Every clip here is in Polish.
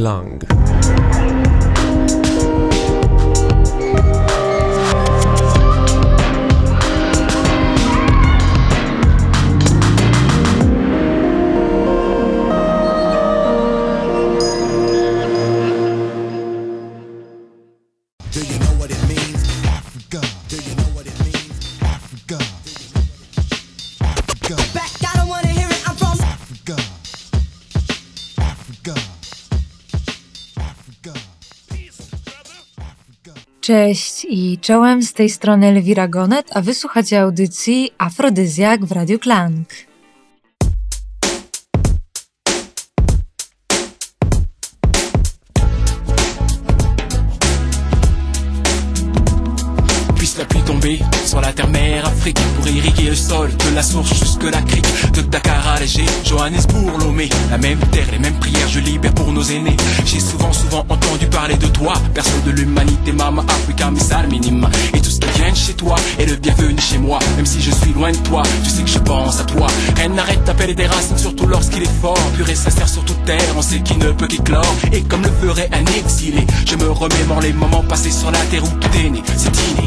Klang. Cześć i czołem z tej strony Elwira Gonet, a wysłuchacie audycji Afrodyzjak w Radiu Klang. Sur la terre-mère africaine pour irriguer le sol de la source jusque la crique de Dakar à Alger, Johannesburg, Lomé. La même terre, les mêmes prières je libère pour nos aînés. J'ai souvent souvent entendu parler de toi. Perso de l'humanité mama Africa missal minima et tout ce qui vient de chez toi est le bienvenu chez moi. Même si je suis loin de toi tu sais que je pense à toi. Rien n'arrête d'appeler des racines surtout lorsqu'il est fort. Pur et sincère sur toute terre on sait qu'il ne peut qu'éclore. Et comme le ferait un exilé je me remémore les moments passés sur la terre où tout est né. C'est inné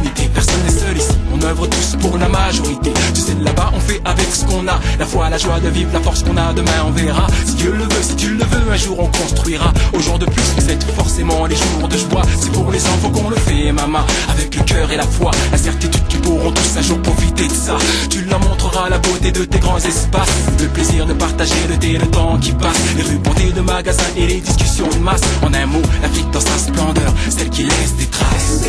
tous pour la majorité. Tu sais là-bas on fait avec ce qu'on a. La foi, la joie de vivre, la force qu'on a demain on verra. Si Dieu le veut, si tu le veux, un jour on construira. Au jour de plus, c'est forcément les jours de joie. C'est pour les enfants qu'on le fait maman Avec le cœur et la foi, la certitude qu'ils pourront tous un jour profiter de ça. Tu leur montreras la beauté de tes grands espaces. Le plaisir de partager le thé, le temps qui passe. Les rues bondées de magasins et les discussions de masse. En un mot, l'Afrique dans sa splendeur, celle qui laisse des traces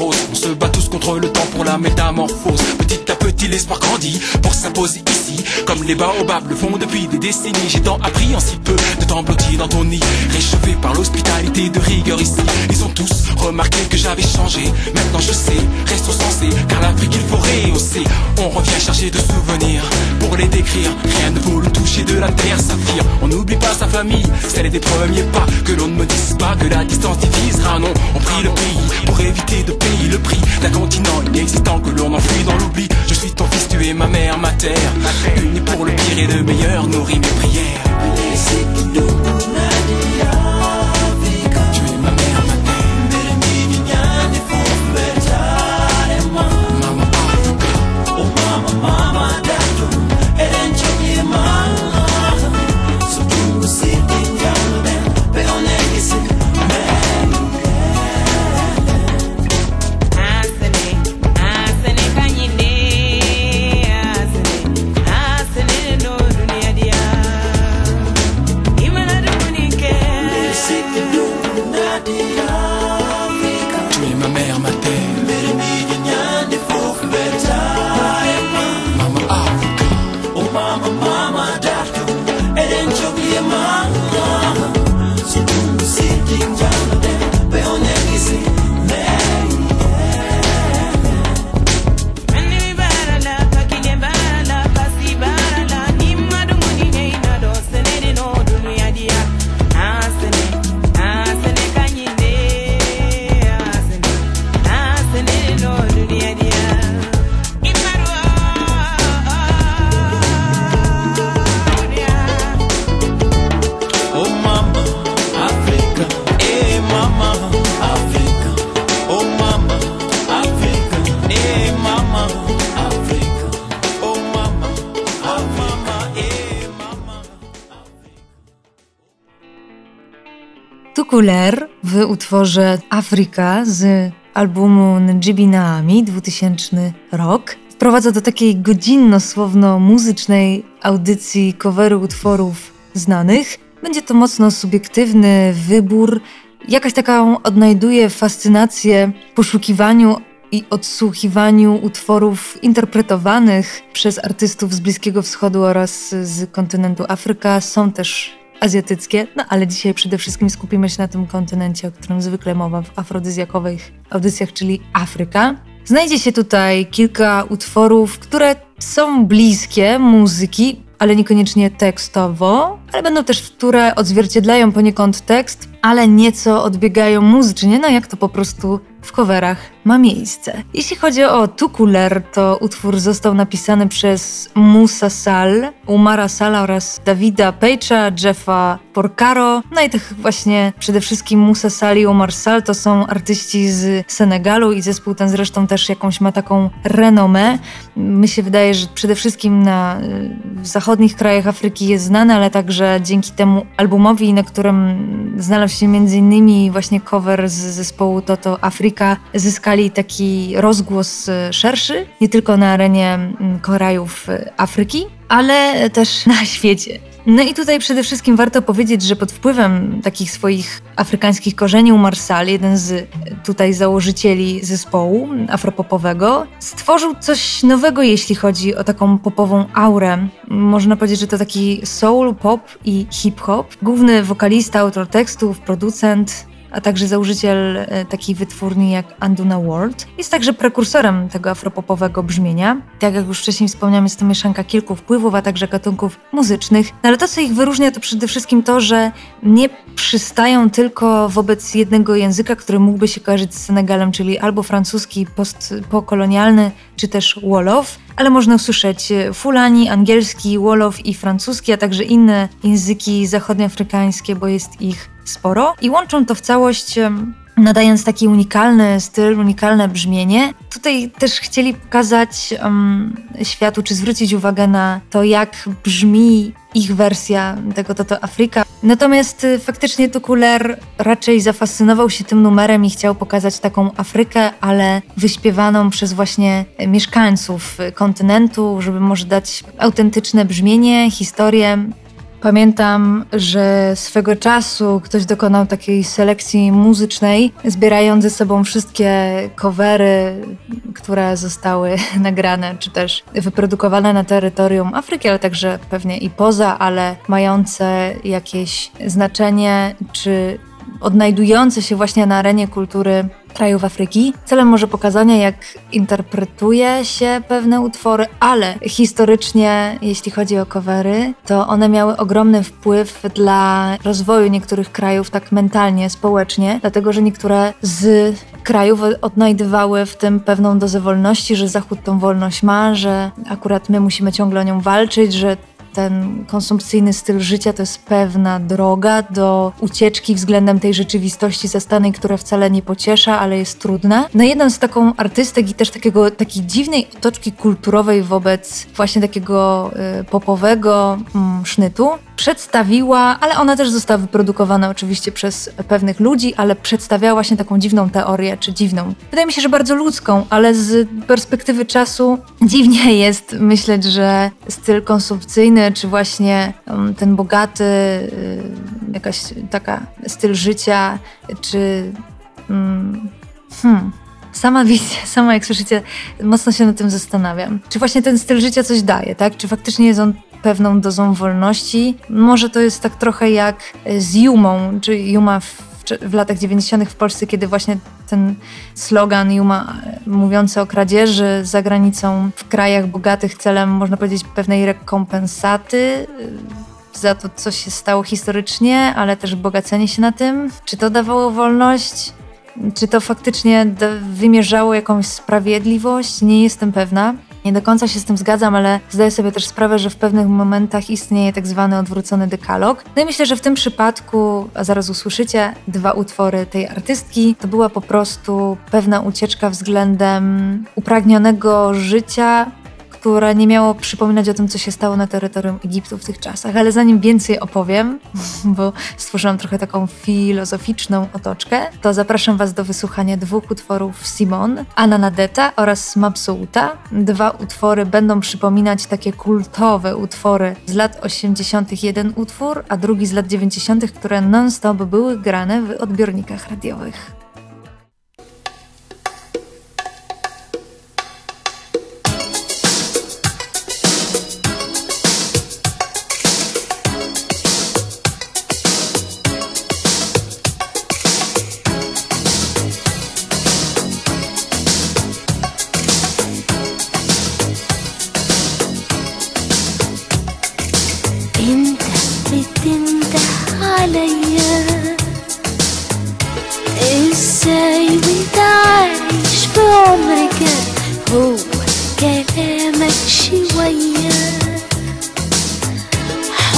On se bat tous contre le temps pour la métamorphose. Petit à petit l'espoir grandit pour s'imposer ici. Comme les baobabs le font depuis des décennies. J'ai tant appris en si peu de temps blotti dans ton nid. Réchauffé par l'hospitalité de rigueur ici. Ils ont tous remarqué que j'avais changé. Maintenant je sais, restons sensés Car l'Afrique il faut rehausser. On revient chercher de souvenirs Pour les décrire, rien ne vaut le toucher de la terre saphir. On n'oublie pas sa famille, celle des premiers pas Que l'on ne me dise pas que la distance divisera. Non, on prie le pays pour éviter de payer le prix D'un continent inexistant que l'on enfuit dans l'oubli. Je suis ton fils, tu es ma mère, ma terre. Unis pour le pire et le meilleur, nourris mes prières utworze Afryka z albumu Njibi Naami 2000 rok wprowadza do takiej godzinno-słowno-muzycznej audycji coveru utworów znanych. Będzie to mocno subiektywny wybór. Jakaś taką odnajduje fascynację poszukiwaniu i odsłuchiwaniu utworów interpretowanych przez artystów z Bliskiego Wschodu oraz z kontynentu Afryka. Są też azjatyckie, no ale dzisiaj przede wszystkim skupimy się na tym kontynencie, o którym zwykle mowa w afrodyzjakowych audycjach, czyli Afryka. Znajdzie się tutaj kilka utworów, które są bliskie muzyki, ale niekoniecznie tekstowo, ale będą też, które odzwierciedlają poniekąd tekst, ale nieco odbiegają muzycznie, no jak to po prostu w coverach ma miejsce. Jeśli chodzi o Tukuler, to utwór został napisany przez Musa Sal, Umara Sala oraz Davida Pejcza, Jeffa Porcaro. No i tych właśnie przede wszystkim Musa Sal i Umar Sal to są artyści z Senegalu i zespół ten zresztą też jakąś ma taką renomę. Mi się wydaje, że przede wszystkim na w zachodnich krajach Afryki jest znany, ale także dzięki temu albumowi, na którym znalazł się między innymi właśnie cover z zespołu Toto Afryka, zyskali taki rozgłos szerszy, nie tylko na arenie krajów Afryki, ale też na świecie. No i tutaj przede wszystkim warto powiedzieć, że pod wpływem takich swoich afrykańskich korzeni Umar Sal, jeden z tutaj założycieli zespołu afropopowego, stworzył coś nowego, jeśli chodzi o taką popową aurę. Można powiedzieć, że to taki soul, pop i hip-hop. Główny wokalista, autor tekstów, producent, a także założyciel e, takiej wytwórni jak Anduna World. Jest także prekursorem tego afropopowego brzmienia. Tak jak już wcześniej wspomniałem, jest to mieszanka kilku wpływów, a także gatunków muzycznych. No ale to, co ich wyróżnia, to przede wszystkim to, że nie przystają tylko wobec jednego języka, który mógłby się kojarzyć z Senegalem, czyli albo francuski post, pokolonialny, czy też Wolof, ale można usłyszeć fulani, angielski, Wolof i francuski, a także inne języki zachodnioafrykańskie, bo jest ich sporo. I łączą to w całość nadając taki unikalny styl, unikalne brzmienie. Tutaj też chcieli pokazać um, światu, czy zwrócić uwagę na to, jak brzmi ich wersja tego Toto Afryka. Natomiast y, faktycznie Tukuler raczej zafascynował się tym numerem i chciał pokazać taką Afrykę, ale wyśpiewaną przez właśnie mieszkańców kontynentu, żeby może dać autentyczne brzmienie, historię Pamiętam, że swego czasu ktoś dokonał takiej selekcji muzycznej, zbierając ze sobą wszystkie covery, które zostały nagrane, czy też wyprodukowane na terytorium Afryki, ale także pewnie i poza, ale mające jakieś znaczenie, czy odnajdujące się właśnie na arenie kultury krajów Afryki. Celem może pokazania, jak interpretuje się pewne utwory, ale historycznie, jeśli chodzi o covery, to one miały ogromny wpływ dla rozwoju niektórych krajów tak mentalnie, społecznie, dlatego że niektóre z krajów odnajdywały w tym pewną dozę wolności, że Zachód tą wolność ma, że akurat my musimy ciągle o nią walczyć, że ten konsumpcyjny styl życia to jest pewna droga do ucieczki względem tej rzeczywistości zastanej, która wcale nie pociesza, ale jest trudna. No jedną z taką artystek i też takiego, takiej dziwnej otoczki kulturowej wobec właśnie takiego y, popowego mm, sznytu przedstawiła, ale ona też została wyprodukowana oczywiście przez pewnych ludzi, ale przedstawiała właśnie taką dziwną teorię, czy dziwną. Wydaje mi się, że bardzo ludzką, ale z perspektywy czasu dziwnie jest myśleć, że styl konsumpcyjny, czy właśnie um, ten bogaty, y, jakaś taka styl życia, czy um, hmm, sama widzę, sama jak słyszycie, mocno się nad tym zastanawiam. Czy właśnie ten styl życia coś daje, tak? Czy faktycznie jest on pewną dozą wolności. Może to jest tak trochę jak z Jumą, czy Juma w, w latach 90. w Polsce, kiedy właśnie ten slogan Juma mówiący o kradzieży za granicą w krajach bogatych celem, można powiedzieć, pewnej rekompensaty y, za to, co się stało historycznie, ale też bogacenie się na tym. Czy to dawało wolność? Czy to faktycznie wymierzało jakąś sprawiedliwość? Nie jestem pewna. Nie do końca się z tym zgadzam, ale zdaję sobie też sprawę, że w pewnych momentach istnieje tak zwany odwrócony dekalog. No i myślę, że w tym przypadku, a zaraz usłyszycie, dwa utwory tej artystki, to była po prostu pewna ucieczka względem upragnionego życia, które nie miało przypominać o tym, co się stało na terytorium Egiptu w tych czasach. Ale zanim więcej opowiem, bo stworzyłam trochę taką filozoficzną otoczkę, to zapraszam Was do wysłuchania dwóch utworów Simon, Ananadeta oraz Mabsouta. Dwa utwory będą przypominać takie kultowe utwory z lat 80. jeden utwór, a drugi z lat 90., które non-stop były grane w odbiornikach radiowych.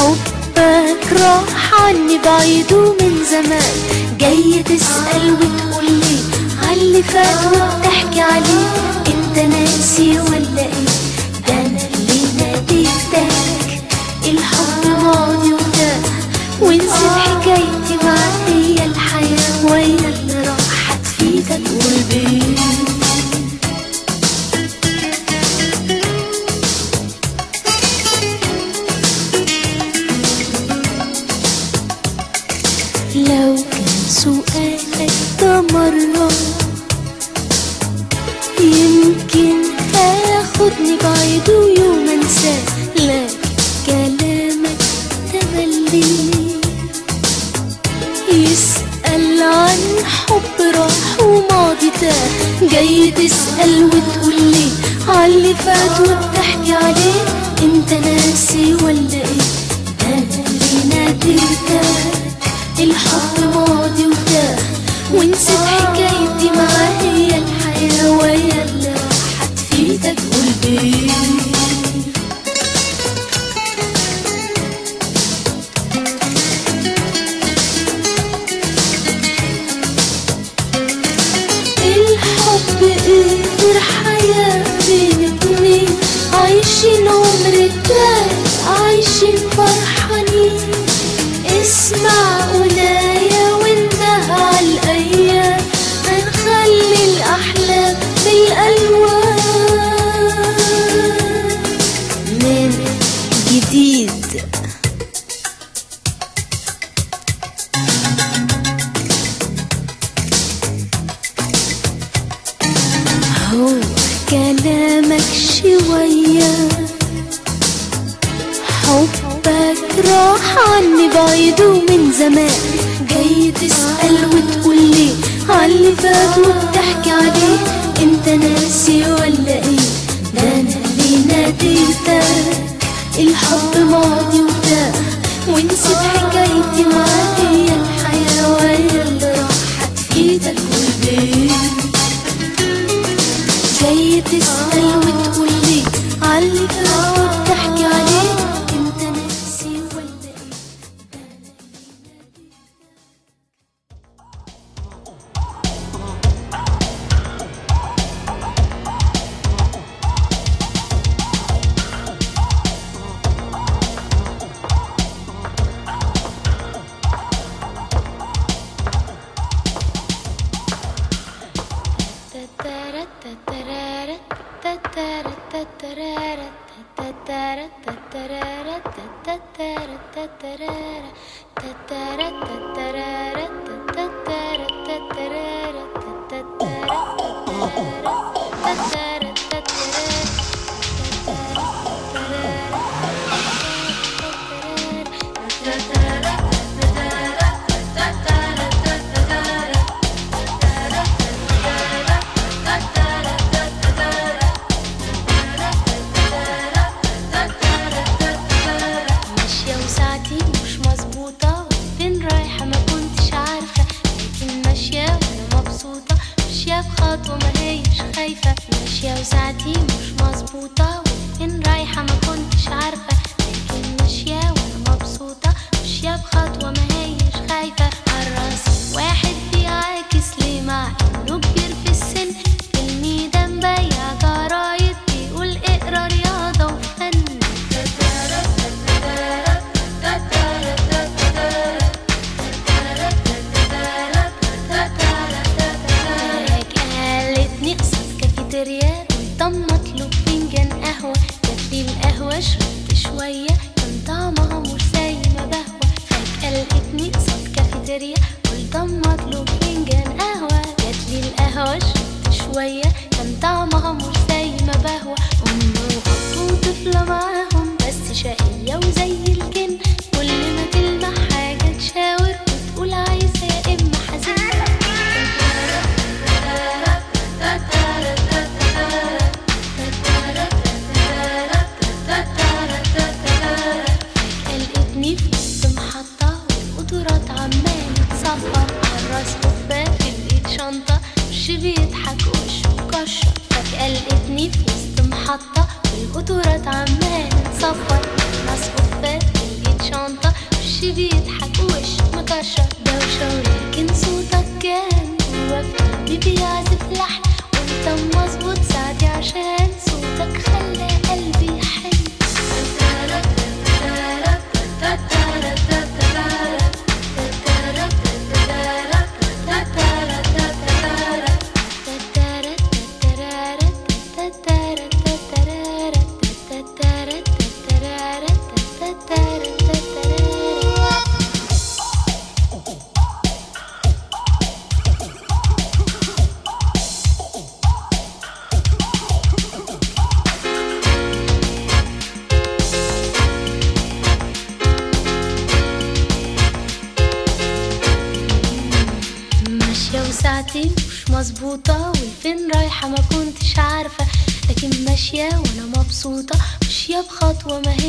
حبك راح عني بعيد ومن زمان. جاي تسأل وتقولي عاللي فات وبتحكي عليه؟ انت ناسي ولا إيه؟ ده أنا اللي ناديتك الحب ماضي وده وانسى حكايتي معاك هي الحياة. ويا اللي راحت فيك. تقول بيه. انت جاي تسأل وتقولي عاللي فات وبتحكي عليه انت ناسي ولا إيه؟ أنا اللي ناديتك الحب ماضي وتاه ونسيت حكايتي معايا الحياة ويا كلامك شوية. حبك راح عني بعيد ومن زمان. جاي تسأل وتقول لي عاللي فات وبتحكي عليه. انت ناسي ولا إيه؟ ده أنا ليه ناديتك. الحب ماضي وده ونسيت حكايتي معاك يا الحياة وهي اللي راحت في ده كل بيت جاي تسأل وتقولي على الهوا بخطوة ما هيش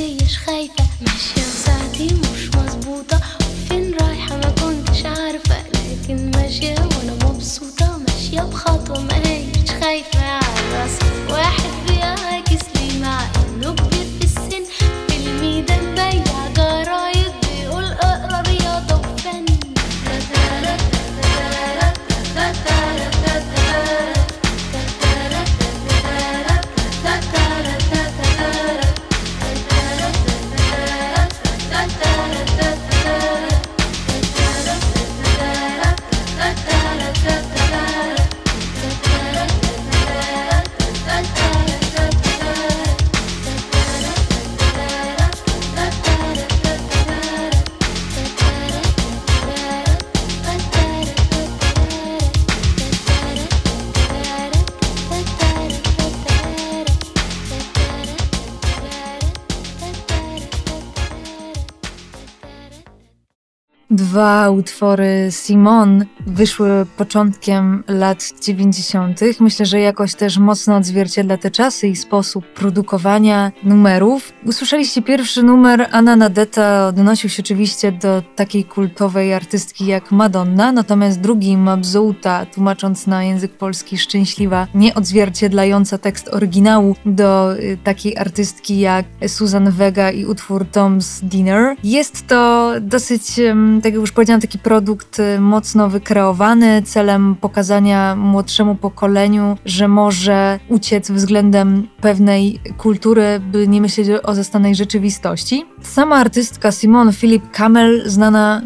Dwa utwory Simon wyszły początkiem lat 90. Myślę, że jakoś też mocno odzwierciedla te czasy i sposób produkowania numerów. Usłyszeliście pierwszy numer, Anna Nadeta odnosił się oczywiście do takiej kultowej artystki jak Madonna, natomiast drugi Mabzouta, tłumacząc na język polski szczęśliwa, nie odzwierciedlająca tekst oryginału do y, takiej artystki jak Susan Vega i utwór Tom's Dinner. Jest to dosyć, tak jak już powiedziałam, taki produkt y, mocno wykreowany celem pokazania młodszemu pokoleniu, że może uciec względem pewnej kultury, by nie myśleć o zastanej rzeczywistości. Sama artystka Simone Philip Kamel, znana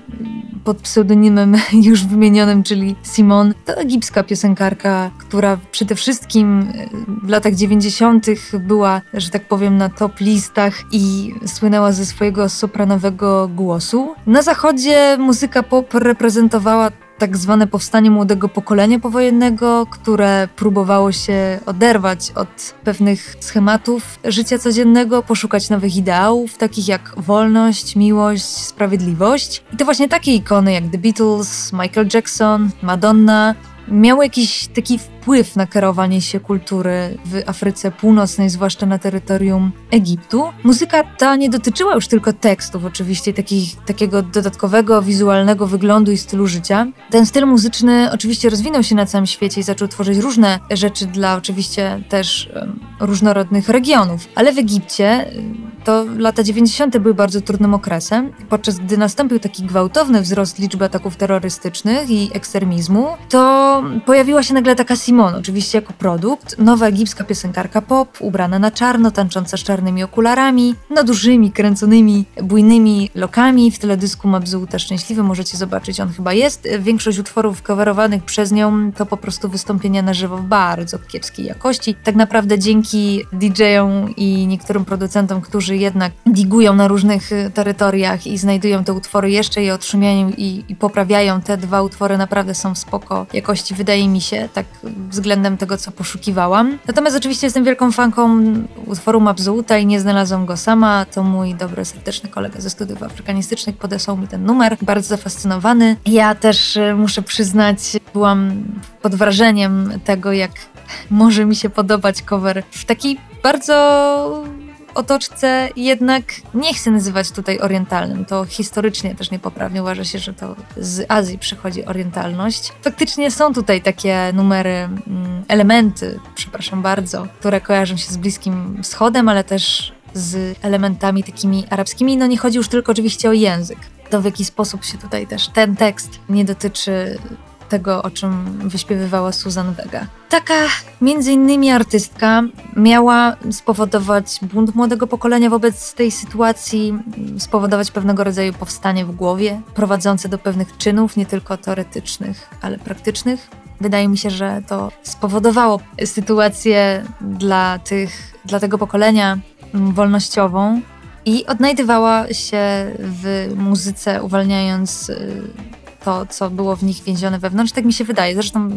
pod pseudonimem już wymienionym, czyli Simon, to egipska piosenkarka, która przede wszystkim e, w latach 90. była, że tak powiem, na top listach i słynęła ze swojego sopranowego głosu. Na zachodzie muzyka pop reprezentowała tak zwane powstanie młodego pokolenia powojennego, które próbowało się oderwać od pewnych schematów życia codziennego, poszukać nowych ideałów, takich jak wolność, miłość, sprawiedliwość. I to właśnie takie ikony jak The Beatles, Michael Jackson, Madonna miały jakiś taki wpływ na kierowanie się kultury w Afryce Północnej, zwłaszcza na terytorium Egiptu. Muzyka ta nie dotyczyła już tylko tekstów, oczywiście takich, takiego dodatkowego, wizualnego wyglądu i stylu życia. Ten styl muzyczny oczywiście rozwinął się na całym świecie i zaczął tworzyć różne rzeczy dla oczywiście też um, różnorodnych regionów. Ale w Egipcie um, to lata 90. były bardzo trudnym okresem, podczas gdy nastąpił taki gwałtowny wzrost liczby ataków terrorystycznych i ekstremizmu, to pojawiła się nagle taka Simon, oczywiście jako produkt, nowa egipska piosenkarka pop, ubrana na czarno, tańcząca z czarnymi okularami, na dużymi, kręconymi, bujnymi lokami. W teledysku Mabzuta Szczęśliwy możecie zobaczyć, on chyba jest. Większość utworów coverowanych przez nią to po prostu wystąpienia na żywo w bardzo kiepskiej jakości. Tak naprawdę dzięki DJ-om i niektórym producentom, którzy jednak digują na różnych terytoriach i znajdują te utwory, jeszcze je otrzymają i, i poprawiają. Te dwa utwory naprawdę są spoko jakości, wydaje mi się, tak względem tego, co poszukiwałam. Natomiast oczywiście jestem wielką fanką utworu Mabzuta i nie znalazłam go sama. To mój dobry, serdeczny kolega ze studiów afrykanistycznych podesłał mi ten numer, bardzo zafascynowany. Ja też y, muszę przyznać, byłam pod wrażeniem tego, jak może mi się podobać cover w takiej bardzo otoczce jednak nie chcę nazywać tutaj orientalnym. To historycznie też niepoprawnie uważa się, że to z Azji przychodzi orientalność. Faktycznie są tutaj takie numery, mm, elementy, przepraszam bardzo, które kojarzą się z Bliskim Wschodem, ale też z elementami takimi arabskimi. No nie chodzi już tylko oczywiście o język. To w jaki sposób się tutaj też ten tekst nie dotyczy tego, o czym wyśpiewywała Susan Vega. Taka między innymi artystka miała spowodować bunt młodego pokolenia wobec tej sytuacji, spowodować pewnego rodzaju powstanie w głowie, prowadzące do pewnych czynów, nie tylko teoretycznych, ale praktycznych. Wydaje mi się, że to spowodowało sytuację dla, tych, dla tego pokolenia wolnościową i odnajdywała się w muzyce, uwalniając y, to, co było w nich więzione wewnątrz. Tak mi się wydaje. Zresztą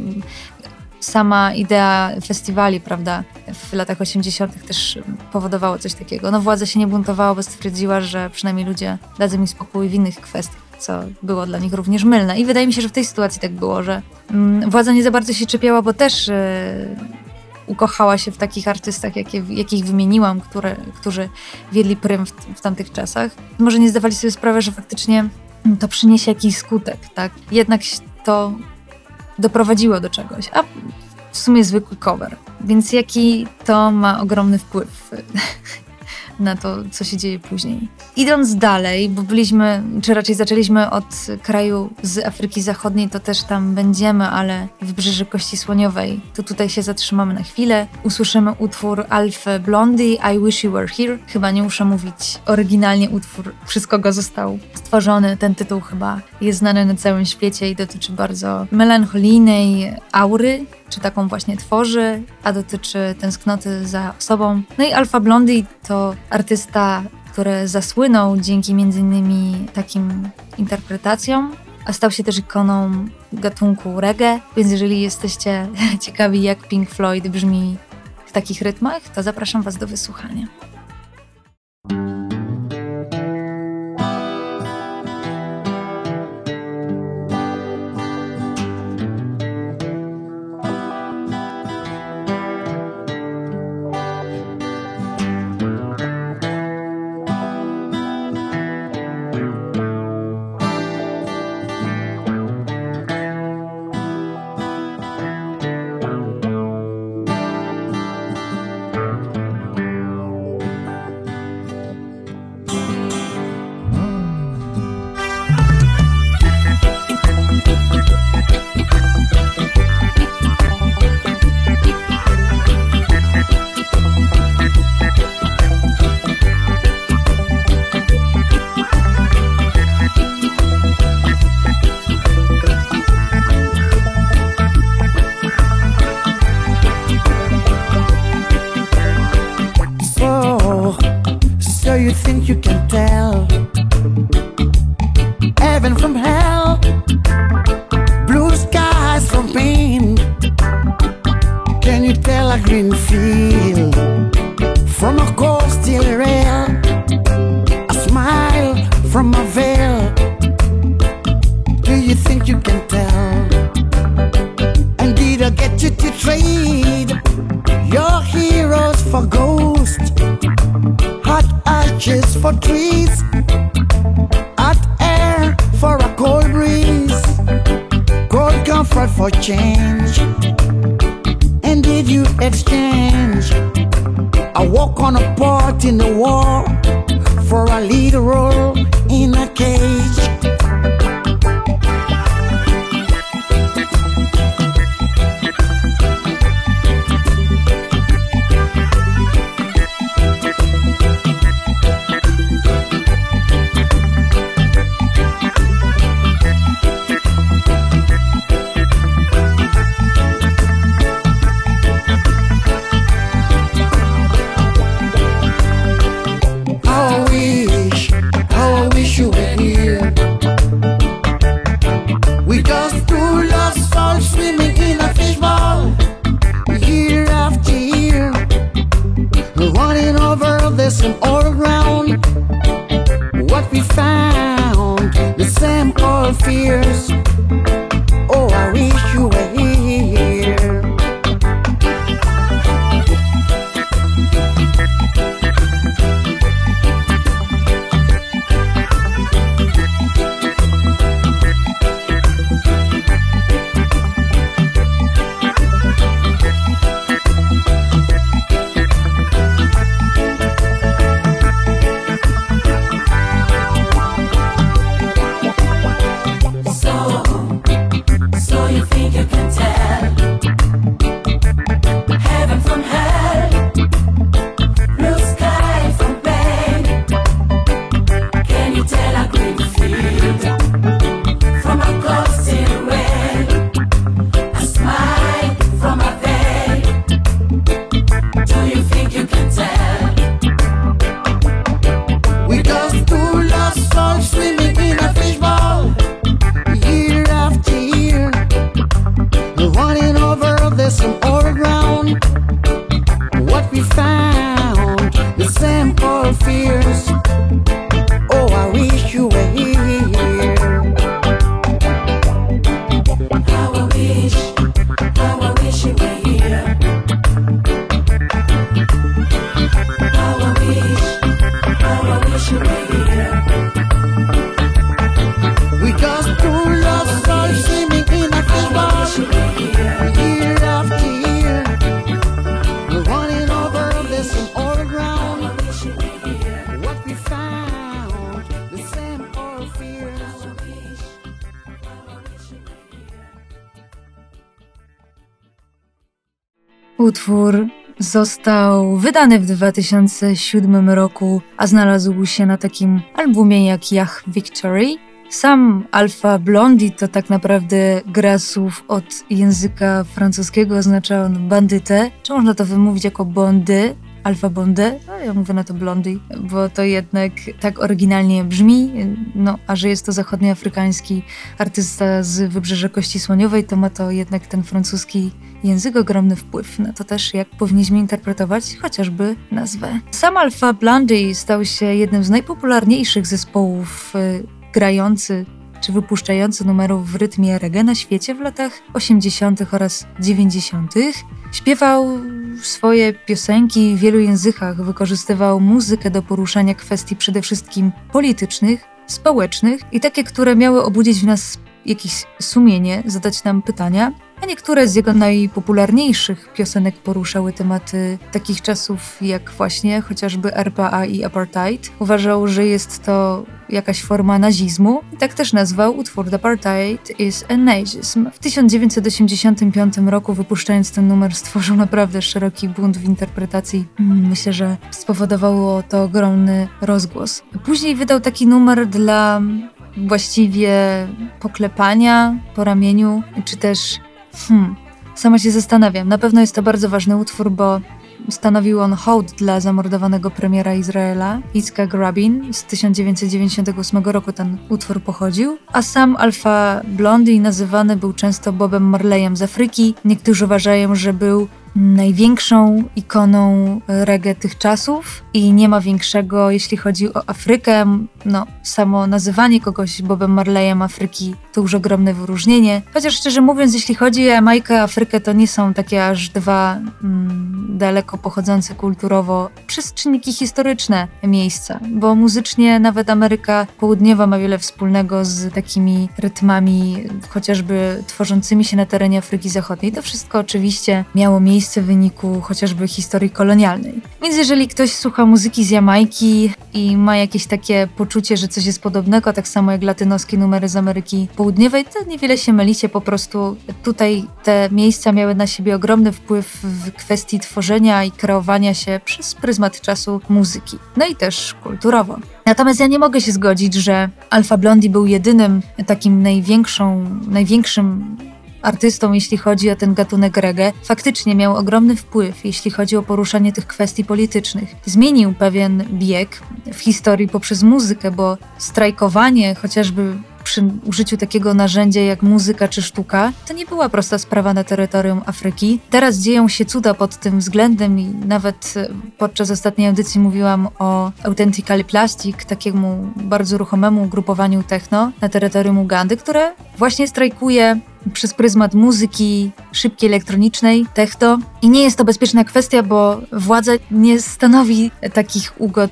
sama idea festiwali, prawda, w latach 80. też powodowała coś takiego. No władza się nie buntowała, bo stwierdziła, że przynajmniej ludzie dadzą mi spokój w innych kwestiach co było dla nich również mylne. I wydaje mi się, że w tej sytuacji tak było, że mm, władza nie za bardzo się czepiała, bo też yy, ukochała się w takich artystach, jakie, jakich wymieniłam, które, którzy wiedli prym w, w tamtych czasach. Może nie zdawali sobie sprawy, że faktycznie to przyniesie jakiś skutek, tak? Jednak to doprowadziło do czegoś, a w sumie zwykły cover. Więc jaki to ma ogromny wpływ na to, co się dzieje później. Idąc dalej, bo byliśmy, czy raczej zaczęliśmy od kraju z Afryki Zachodniej, to też tam będziemy, ale w Brzeży Kości Słoniowej, to tutaj się zatrzymamy na chwilę. Usłyszymy utwór Alpha Blondie, I Wish You Were Here. Chyba nie muszę mówić, oryginalnie utwór, przez kogo został stworzony. Ten tytuł chyba jest znany na całym świecie i dotyczy bardzo melancholijnej aury, czy taką właśnie tworzy, a dotyczy tęsknoty za sobą. No i Alpha Blondie to artysta, który zasłynął dzięki m.in. takim interpretacjom, a stał się też ikoną gatunku reggae, więc jeżeli jesteście ciekawi jak Pink Floyd brzmi w takich rytmach, to zapraszam Was do wysłuchania. think you can Utwór został wydany w 2007 roku, a znalazł się na takim albumie jak Yach Victory. Sam Alpha Blondie to tak naprawdę gra słów od języka francuskiego, oznacza on bandytę. Czy można to wymówić jako bondy? Alfa Bondy, no ja mówię na to Blondie, bo to jednak tak oryginalnie brzmi, no a że jest to zachodnioafrykański artysta z Wybrzeża Kości Słoniowej, to ma to jednak ten francuski język ogromny wpływ na to też, jak powinniśmy interpretować chociażby nazwę. Sam Alpha Blondie stał się jednym z najpopularniejszych zespołów y, grający czy wypuszczający numerów w rytmie reggae na świecie w latach 80. oraz 90. Śpiewał swoje piosenki w wielu językach, wykorzystywał muzykę do poruszania kwestii przede wszystkim politycznych, społecznych i takie, które miały obudzić w nas jakieś sumienie, zadać nam pytania, a niektóre z jego najpopularniejszych piosenek poruszały tematy takich czasów jak właśnie chociażby RPA i apartheid. Uważał, że jest to jakaś forma nazizmu tak też nazwał utwór The Apartheid is a Nazism. W 1985 roku wypuszczając ten numer stworzył naprawdę szeroki bunt w interpretacji. Mm, Myślę, że spowodowało to ogromny rozgłos. Później wydał taki numer dla właściwie poklepania po ramieniu, czy też hmm, sama się zastanawiam. Na pewno jest to bardzo ważny utwór, bo stanowił on hołd dla zamordowanego premiera Izraela, Yitzhak Rabin. Z 1998 roku ten utwór pochodził, a sam Alpha Blondie nazywany był często Bobem Marleyem z Afryki. Niektórzy uważają, że był największą ikoną reggae tych czasów i nie ma większego, jeśli chodzi o Afrykę. No, samo nazywanie kogoś Bobem Marleyem Afryki to już ogromne wyróżnienie. Chociaż szczerze mówiąc, jeśli chodzi o Jamajkę, Afrykę, to nie są takie aż dwa mm, daleko pochodzące kulturowo przez czynniki historyczne miejsca, bo muzycznie nawet Ameryka Południowa ma wiele wspólnego z takimi rytmami chociażby tworzącymi się na terenie Afryki Zachodniej. To wszystko oczywiście miało miejsce w wyniku chociażby historii kolonialnej. Więc jeżeli ktoś słucha muzyki z Jamajki i ma jakieś takie poczucie, że coś jest podobnego, tak samo jak latynoskie numery z Ameryki Południowej, to niewiele się mylicie, po prostu tutaj te miejsca miały na siebie ogromny wpływ w kwestii tworzenia i kreowania się przez pryzmat czasu muzyki. No i też kulturowo. Natomiast ja nie mogę się zgodzić, że Alpha Blondie był jedynym takim największą, największym artystą, jeśli chodzi o ten gatunek reggae, faktycznie miał ogromny wpływ, jeśli chodzi o poruszanie tych kwestii politycznych. Zmienił pewien bieg w historii poprzez muzykę, bo strajkowanie chociażby przy użyciu takiego narzędzia jak muzyka czy sztuka, to nie była prosta sprawa na terytorium Afryki. Teraz dzieją się cuda pod tym względem i nawet e, podczas ostatniej audycji mówiłam o Authentically Plastic, takiemu bardzo ruchomemu ugrupowaniu techno na terytorium Ugandy, które właśnie strajkuje przez pryzmat muzyki szybkiej elektronicznej, techno. I nie jest to bezpieczna kwestia, bo władza nie stanowi takich ugod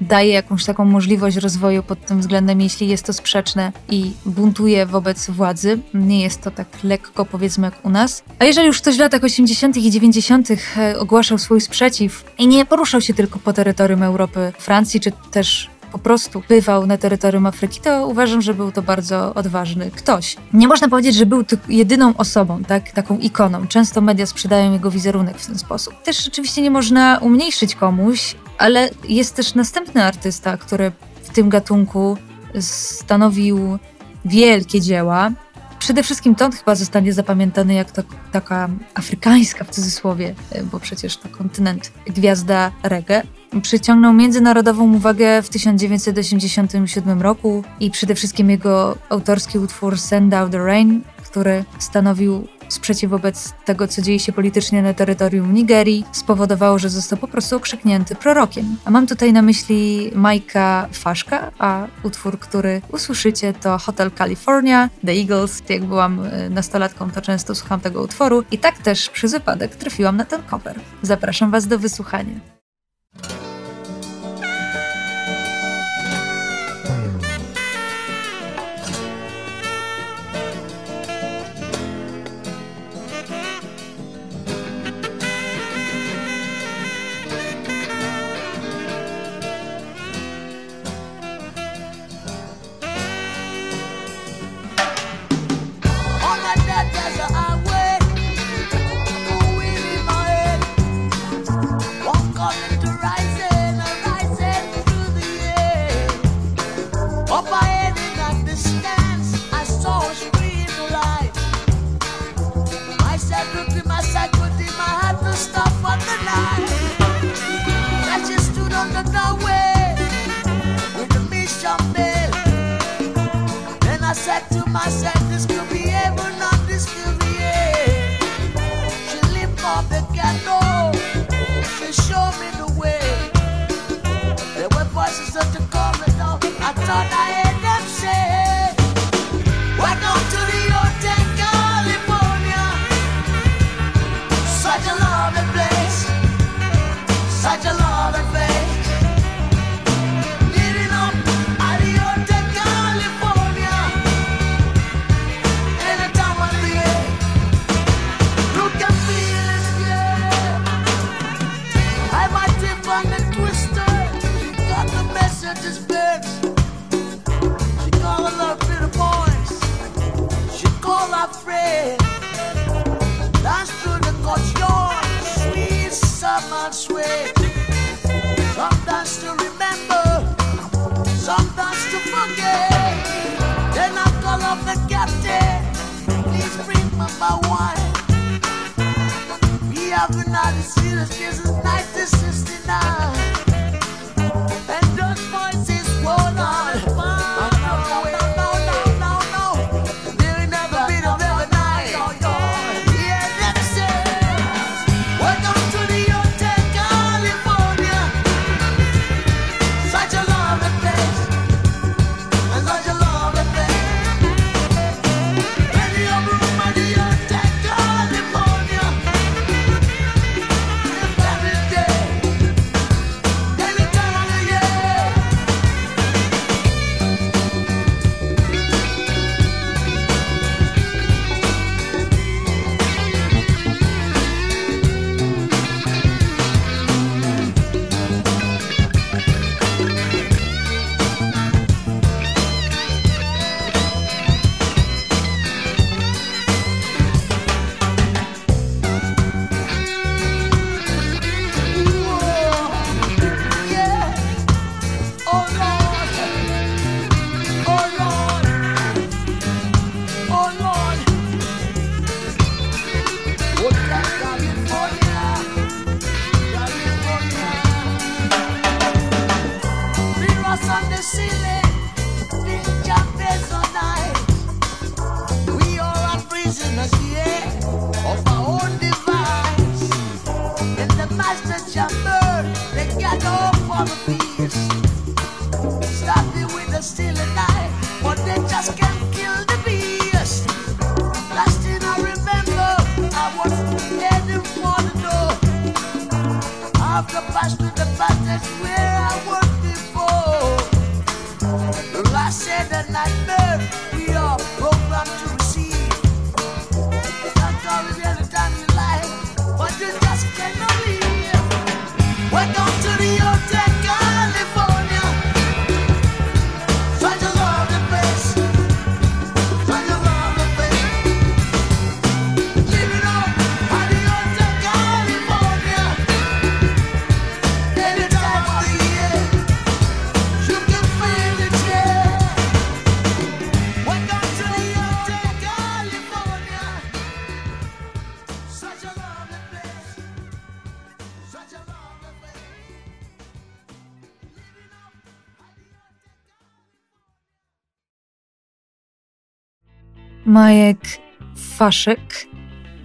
daje jakąś taką możliwość rozwoju pod tym względem, jeśli jest to sprzeczne i buntuje wobec władzy. Nie jest to tak lekko, powiedzmy, jak u nas. A jeżeli już ktoś w latach 80. i 90. e, ogłaszał swój sprzeciw i nie poruszał się tylko po terytorium Europy, Francji, czy też po prostu bywał na terytorium Afryki, to uważam, że był to bardzo odważny ktoś. Nie można powiedzieć, że był jedyną osobą, tak, taką ikoną. Często media sprzedają jego wizerunek w ten sposób. Też oczywiście nie można umniejszyć komuś, ale jest też następny artysta, który w tym gatunku stanowił wielkie dzieła. Przede wszystkim on chyba zostanie zapamiętany jak to, taka afrykańska w cudzysłowie, bo przecież to kontynent, gwiazda reggae. Przyciągnął międzynarodową uwagę w 1987 roku i przede wszystkim jego autorski utwór Send Out the Rain, który stanowił sprzeciw wobec tego, co dzieje się politycznie na terytorium Nigerii, spowodowało, że został po prostu okrzyknięty prorokiem. A mam tutaj na myśli Majka Faszka, a utwór, który usłyszycie to Hotel California, The Eagles. Jak byłam y, nastolatką, to często słucham tego utworu i tak też przez wypadek trafiłam na ten cover. Zapraszam Was do wysłuchania. Majek Faszek,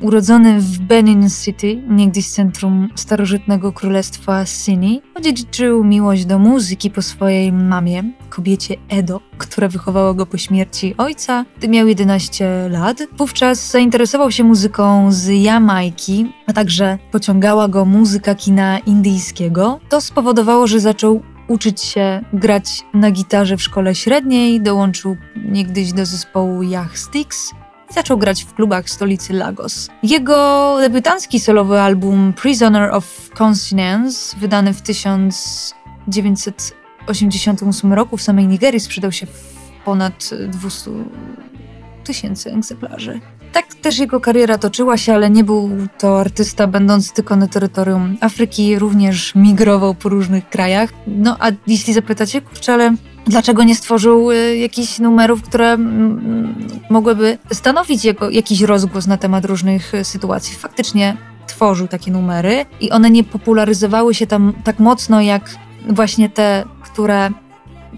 urodzony w Benin City, niegdyś centrum starożytnego królestwa Sini, odziedziczył miłość do muzyki po swojej mamie, kobiecie Edo, która wychowała go po śmierci ojca, gdy miał 11 lat. Wówczas zainteresował się muzyką z Jamajki, a także pociągała go muzyka kina indyjskiego. To spowodowało, że zaczął uczyć się grać na gitarze w szkole średniej, dołączył niegdyś do zespołu Yah Sticks i zaczął grać w klubach stolicy Lagos. Jego debiutancki solowy album Prisoner of Conscience, wydany w 1988 roku w samej Nigerii, sprzedał się w ponad 200 tysięcy egzemplarzy. Tak też jego kariera toczyła się, ale nie był to artysta będący tylko na terytorium Afryki, również migrował po różnych krajach. No a jeśli zapytacie, kurczę, ale dlaczego nie stworzył y, jakichś numerów, które mm, mogłyby stanowić jego, jakiś rozgłos na temat różnych y, sytuacji? Faktycznie tworzył takie numery i one nie popularyzowały się tam tak mocno jak właśnie te, które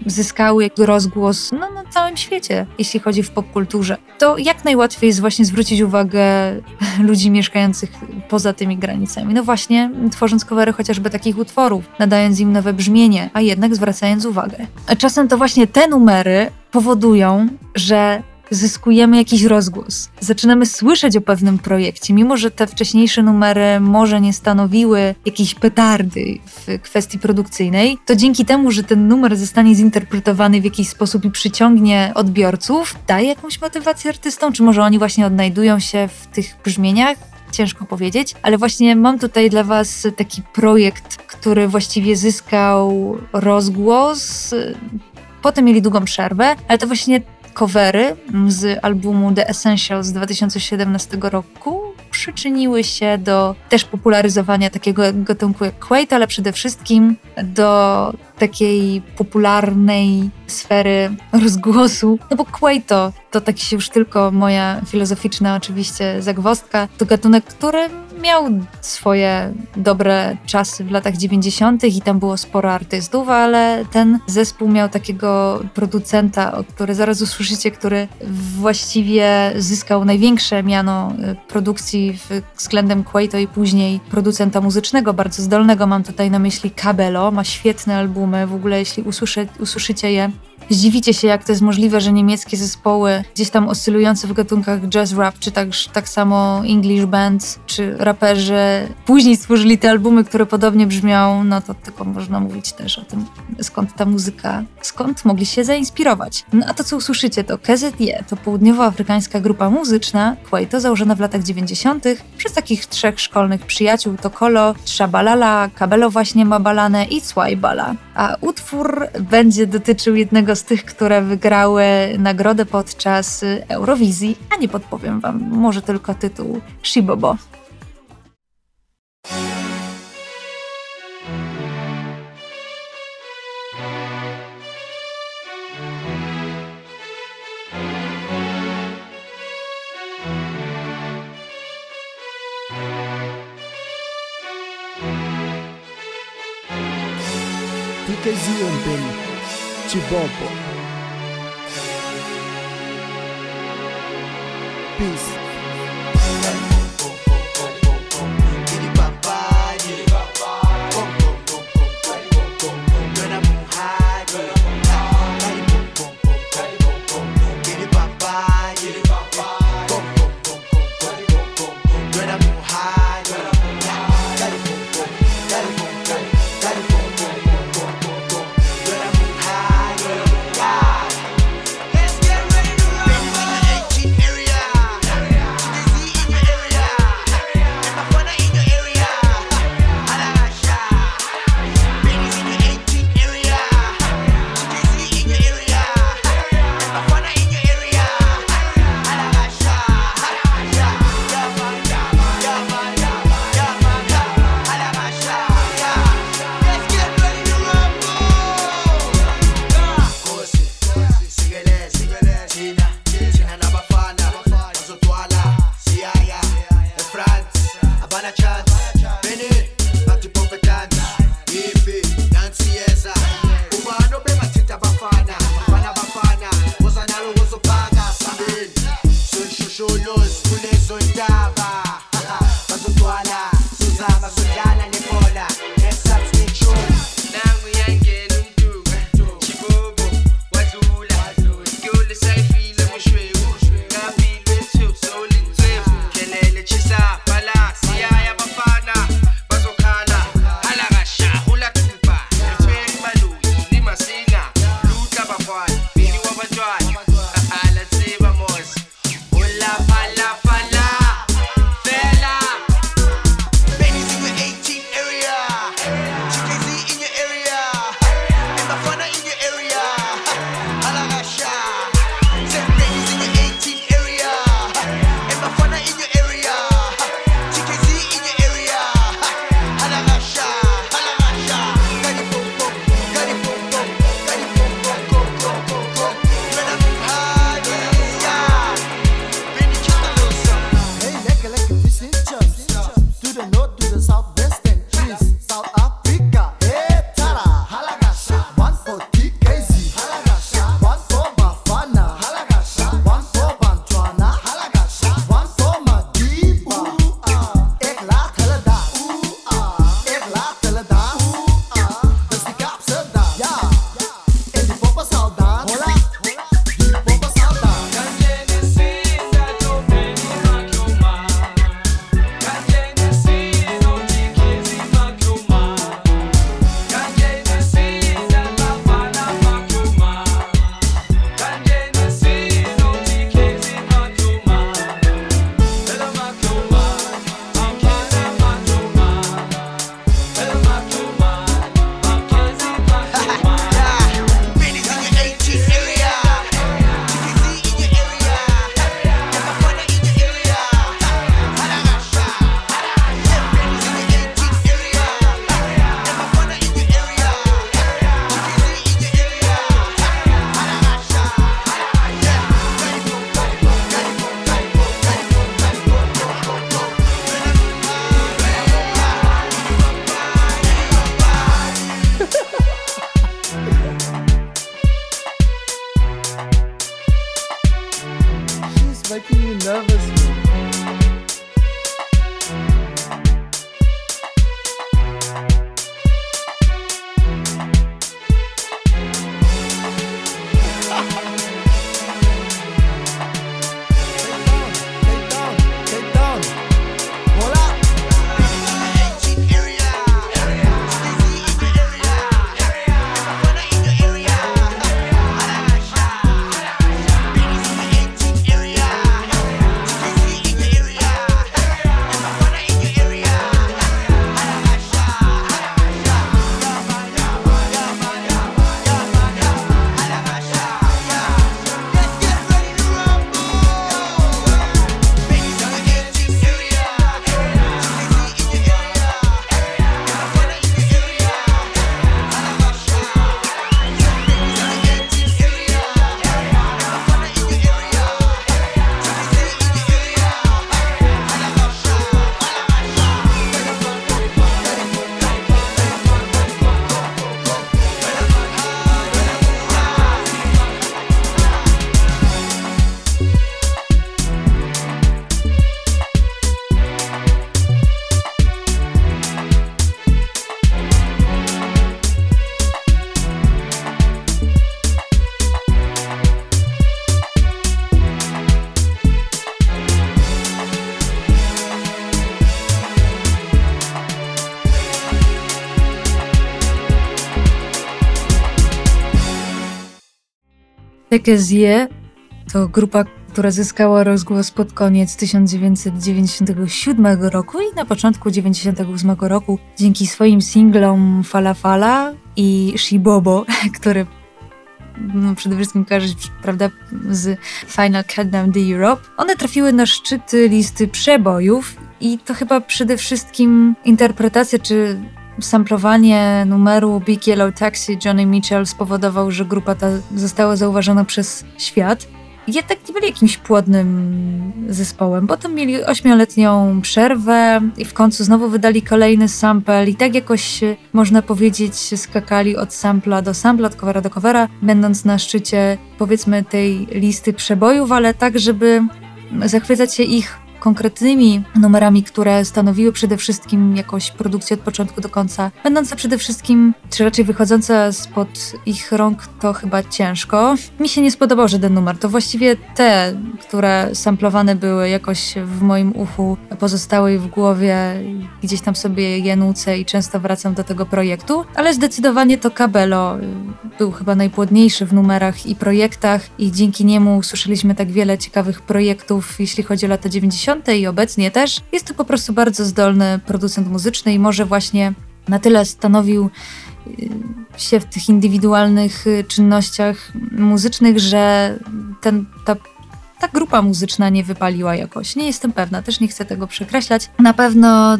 zyskały rozgłos no, na całym świecie, jeśli chodzi w popkulturze. To jak najłatwiej jest właśnie zwrócić uwagę ludzi mieszkających poza tymi granicami. No właśnie, tworząc covery chociażby takich utworów, nadając im nowe brzmienie, a jednak zwracając uwagę. Czasem to właśnie te numery powodują, że zyskujemy jakiś rozgłos. Zaczynamy słyszeć o pewnym projekcie, mimo że te wcześniejsze numery może nie stanowiły jakiejś petardy w kwestii produkcyjnej, to dzięki temu, że ten numer zostanie zinterpretowany w jakiś sposób i przyciągnie odbiorców, daje jakąś motywację artystom, czy może oni właśnie odnajdują się w tych brzmieniach, ciężko powiedzieć, ale właśnie mam tutaj dla Was taki projekt, który właściwie zyskał rozgłos. Potem mieli długą przerwę, ale to właśnie covery z albumu The Essentials z 2017 roku przyczyniły się do też popularyzowania takiego gatunku jak Quaid, ale przede wszystkim do takiej popularnej sfery rozgłosu. No bo Quaid to, to się już tylko moja filozoficzna oczywiście zagwozdka, to gatunek, który miał swoje dobre czasy w latach 90. i tam było sporo artystów, ale ten zespół miał takiego producenta, o który zaraz usłyszycie, który właściwie zyskał największe miano y, produkcji względem Quaito i później producenta muzycznego, bardzo zdolnego. Mam tutaj na myśli Cabello, ma świetne albumy, w ogóle jeśli usłyszy, usłyszycie je, Zdziwicie się, jak to jest możliwe, że niemieckie zespoły, gdzieś tam oscylujące w gatunkach jazz rap, czy tak, tak samo English bands, czy raperzy, później stworzyli te albumy, które podobnie brzmią, no to tylko można mówić też o tym, skąd ta muzyka, skąd mogli się zainspirować. No a to, co usłyszycie, to KZE, to południowoafrykańska grupa muzyczna, Kwaito, założona w latach 90. przez takich trzech szkolnych przyjaciół, to Kolo, Trzabalala, Kabelo właśnie Mabalane i Cwajbala. A utwór będzie dotyczył jednego z tych, które wygrały nagrodę podczas Eurowizji, a nie podpowiem wam, może tylko tytuł Shibobo. Jumping Chibobo Peace. Tekezie to grupa, która zyskała rozgłos pod koniec 1997 roku i na początku 1998 roku dzięki swoim singlom Fala Fala i Shibobo, który no, przede wszystkim kojarzy prawda, z Final Countdown The Europe. One trafiły na szczyty listy przebojów i to chyba przede wszystkim interpretacja czy samplowanie numeru Big Yellow Taxi Johnny Mitchell spowodował, że grupa ta została zauważona przez świat. Jednak nie byli jakimś płodnym zespołem. Potem mieli ośmioletnią przerwę i w końcu znowu wydali kolejny sample i tak jakoś e, można powiedzieć skakali od sampla do sampla, od covera do covera, będąc na szczycie powiedzmy tej listy przebojów, ale tak, żeby zachwycać się ich konkretnymi numerami, które stanowiły przede wszystkim jakąś produkcję od początku do końca, będące przede wszystkim, czy raczej wychodzące spod ich rąk, to chyba ciężko. Mi się nie spodobał żaden numer. To właściwie te, które samplowane były jakoś w moim uchu, pozostały w głowie, gdzieś tam sobie je nucę i często wracam do tego projektu, ale zdecydowanie to Cabello y, był chyba najpłodniejszy w numerach i projektach i dzięki niemu usłyszeliśmy tak wiele ciekawych projektów, jeśli chodzi o lata 90. i obecnie też. Jest to po prostu bardzo zdolny producent muzyczny i może właśnie na tyle stanowił y, się w tych indywidualnych y, czynnościach muzycznych, że ten, ta, ta grupa muzyczna nie wypaliła jakoś. Nie jestem pewna, też nie chcę tego przekreślać. Na pewno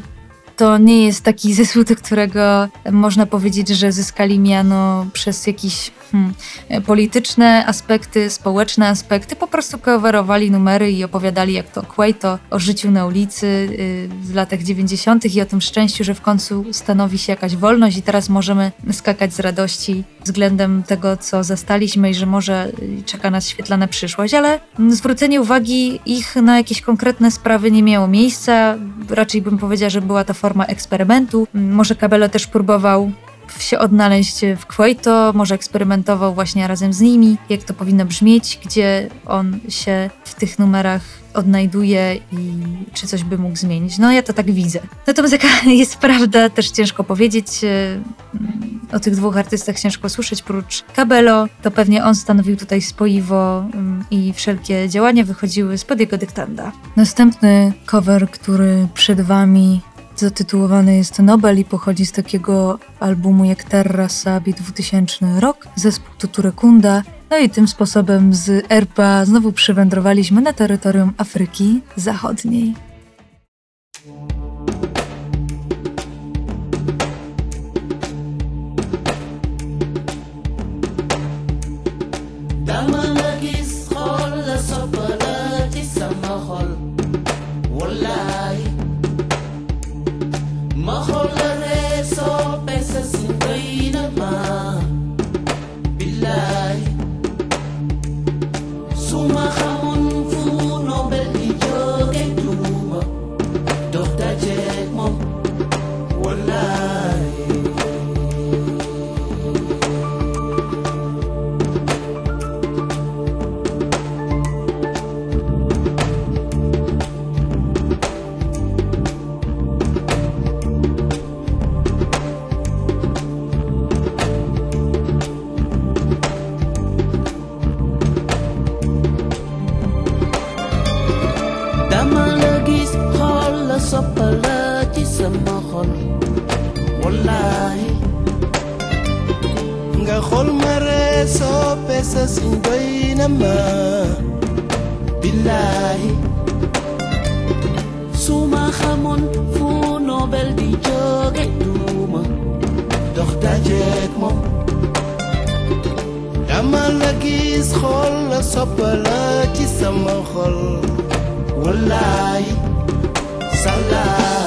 to nie jest taki zespół, do którego można powiedzieć, że zyskali miano przez jakieś hmm, polityczne aspekty, społeczne aspekty. Po prostu coverowali numery i opowiadali jak to Quaito o życiu na ulicy y, w latach 90. i o tym szczęściu, że w końcu stanowi się jakaś wolność i teraz możemy skakać z radości względem tego, co zastaliśmy i że może y, czeka nas świetlana przyszłość, ale zwrócenie uwagi ich na jakieś konkretne sprawy nie miało miejsca. Raczej bym powiedziała, że była to forma eksperymentu. Może Cabello też próbował się odnaleźć w Quaito, może eksperymentował właśnie razem z nimi, jak to powinno brzmieć, gdzie on się w tych numerach odnajduje i czy coś by mógł zmienić. No ja to tak widzę. Natomiast jaka jest prawda, też ciężko powiedzieć. e, O tych dwóch artystach ciężko słyszeć, prócz Cabello, to pewnie on stanowił tutaj spoiwo mm, i wszelkie działania wychodziły spod jego dyktanda. Następny cover, który przed wami zatytułowany jest Nobel i pochodzi z takiego albumu jak Terra Sabi 2000 rok, zespół Tuturekunda. No i tym sposobem z RPA znowu przywędrowaliśmy na terytorium Afryki Zachodniej. gis love. Sama xol nga xool ma ree soppe sa siñ ma. Billaahi su ma fu nobel di jóge duuma dox dajeek moom dama la gis xol la sopp la ci sama xol saudade.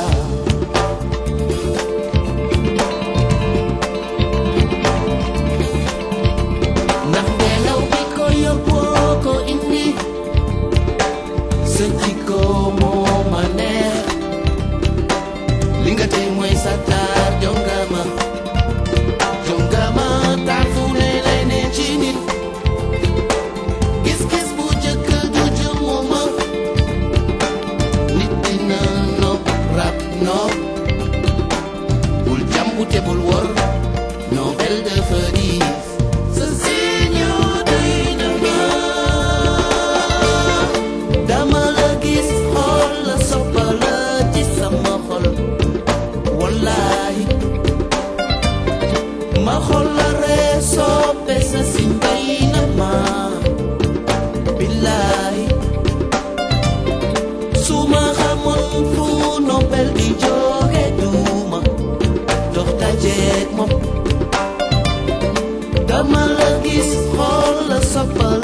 sua paz.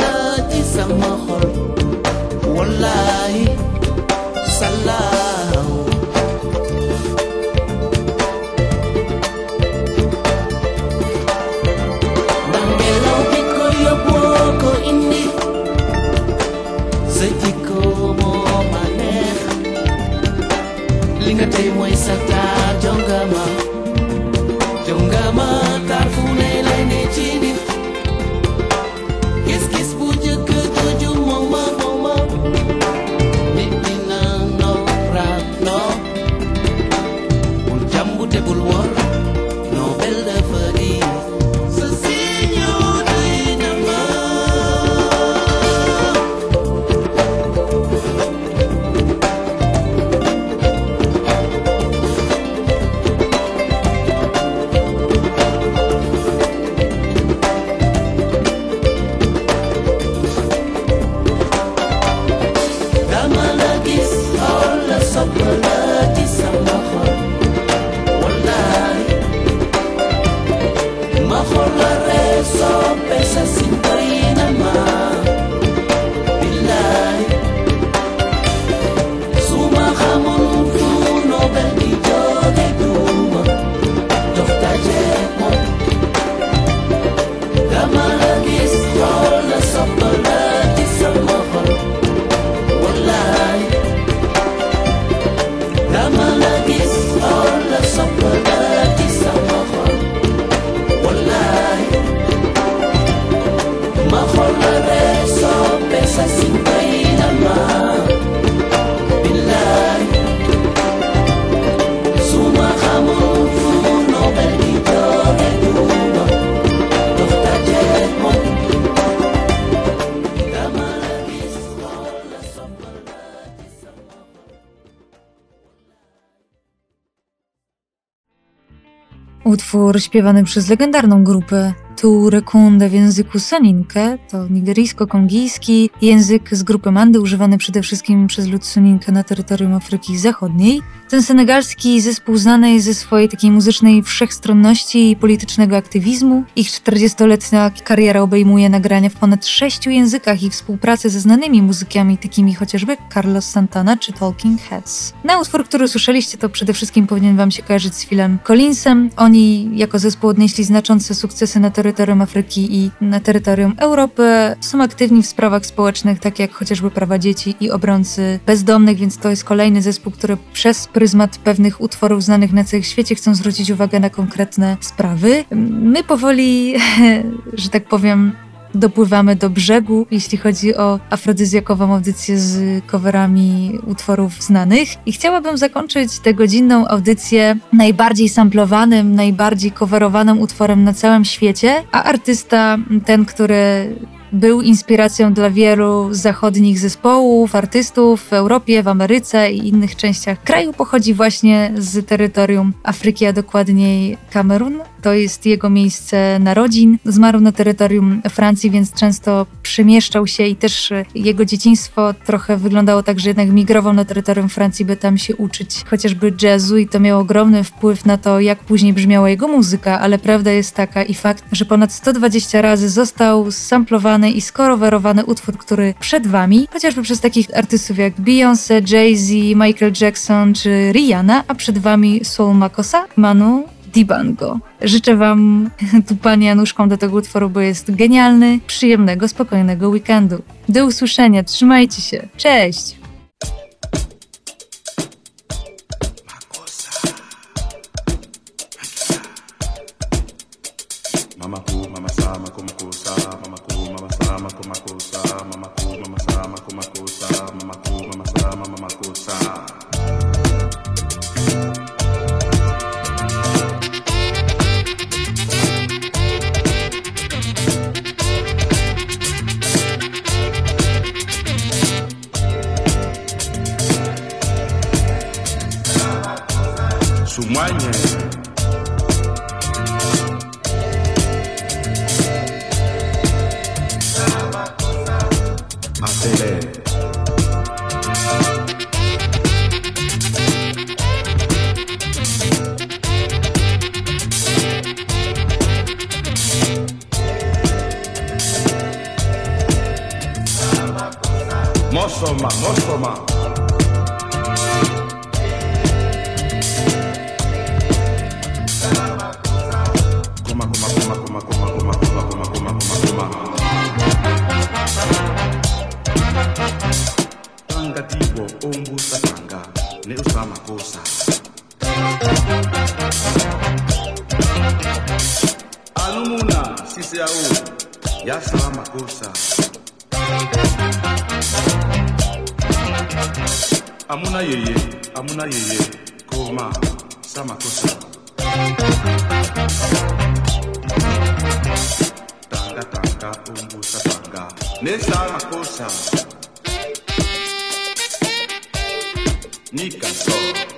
Utwór śpiewany przez legendarną grupę Tu Rekunde w języku Soninke to nigeryjsko-kongijski język z grupy Mandy używany przede wszystkim przez lud Soninke na terytorium Afryki Zachodniej. Ten senegalski zespół znany jest ze swojej takiej muzycznej wszechstronności i politycznego aktywizmu. Ich 40-letnia kariera obejmuje nagrania w ponad sześciu językach i współpracę ze znanymi muzykami takimi chociażby Carlos Santana czy Talking Heads. Na utwór, który słyszeliście, to przede wszystkim powinien wam się kojarzyć z Philem Collinsem. Oni jako zespół odnieśli znaczące sukcesy na terytorium Afryki i na terytorium Europy. Są aktywni w sprawach społecznych, takie jak chociażby prawa dzieci i obrońcy bezdomnych, więc to jest kolejny zespół, który przez pryzmat pewnych utworów znanych na całym świecie chcą zwrócić uwagę na konkretne sprawy. My powoli, że tak powiem, dopływamy do brzegu, jeśli chodzi o afrodyzjakową audycję z coverami utworów znanych. I chciałabym zakończyć tę godzinną audycję najbardziej samplowanym, najbardziej coverowanym utworem na całym świecie, a artysta, ten, który był inspiracją dla wielu zachodnich zespołów, artystów w Europie, w Ameryce i innych częściach kraju. Pochodzi właśnie z terytorium Afryki, a dokładniej Kamerun. To jest jego miejsce narodzin. Zmarł na terytorium Francji, więc często przemieszczał się i też jego dzieciństwo trochę wyglądało tak, że jednak migrował na terytorium Francji, by tam się uczyć chociażby jazzu i to miało ogromny wpływ na to, jak później brzmiała jego muzyka, ale prawda jest taka i fakt, że ponad 120 razy został samplowany i skorowerowany utwór, który przed wami, chociażby przez takich artystów jak Beyoncé, Jay-Z, Michael Jackson czy Rihanna, a przed wami Soul Makosa, Manu Dibango. Życzę Wam tupania Januszką do tego utworu, bo jest genialny, przyjemnego, spokojnego weekendu. Do usłyszenia, trzymajcie się, cześć! sanga nesala nika nikasoo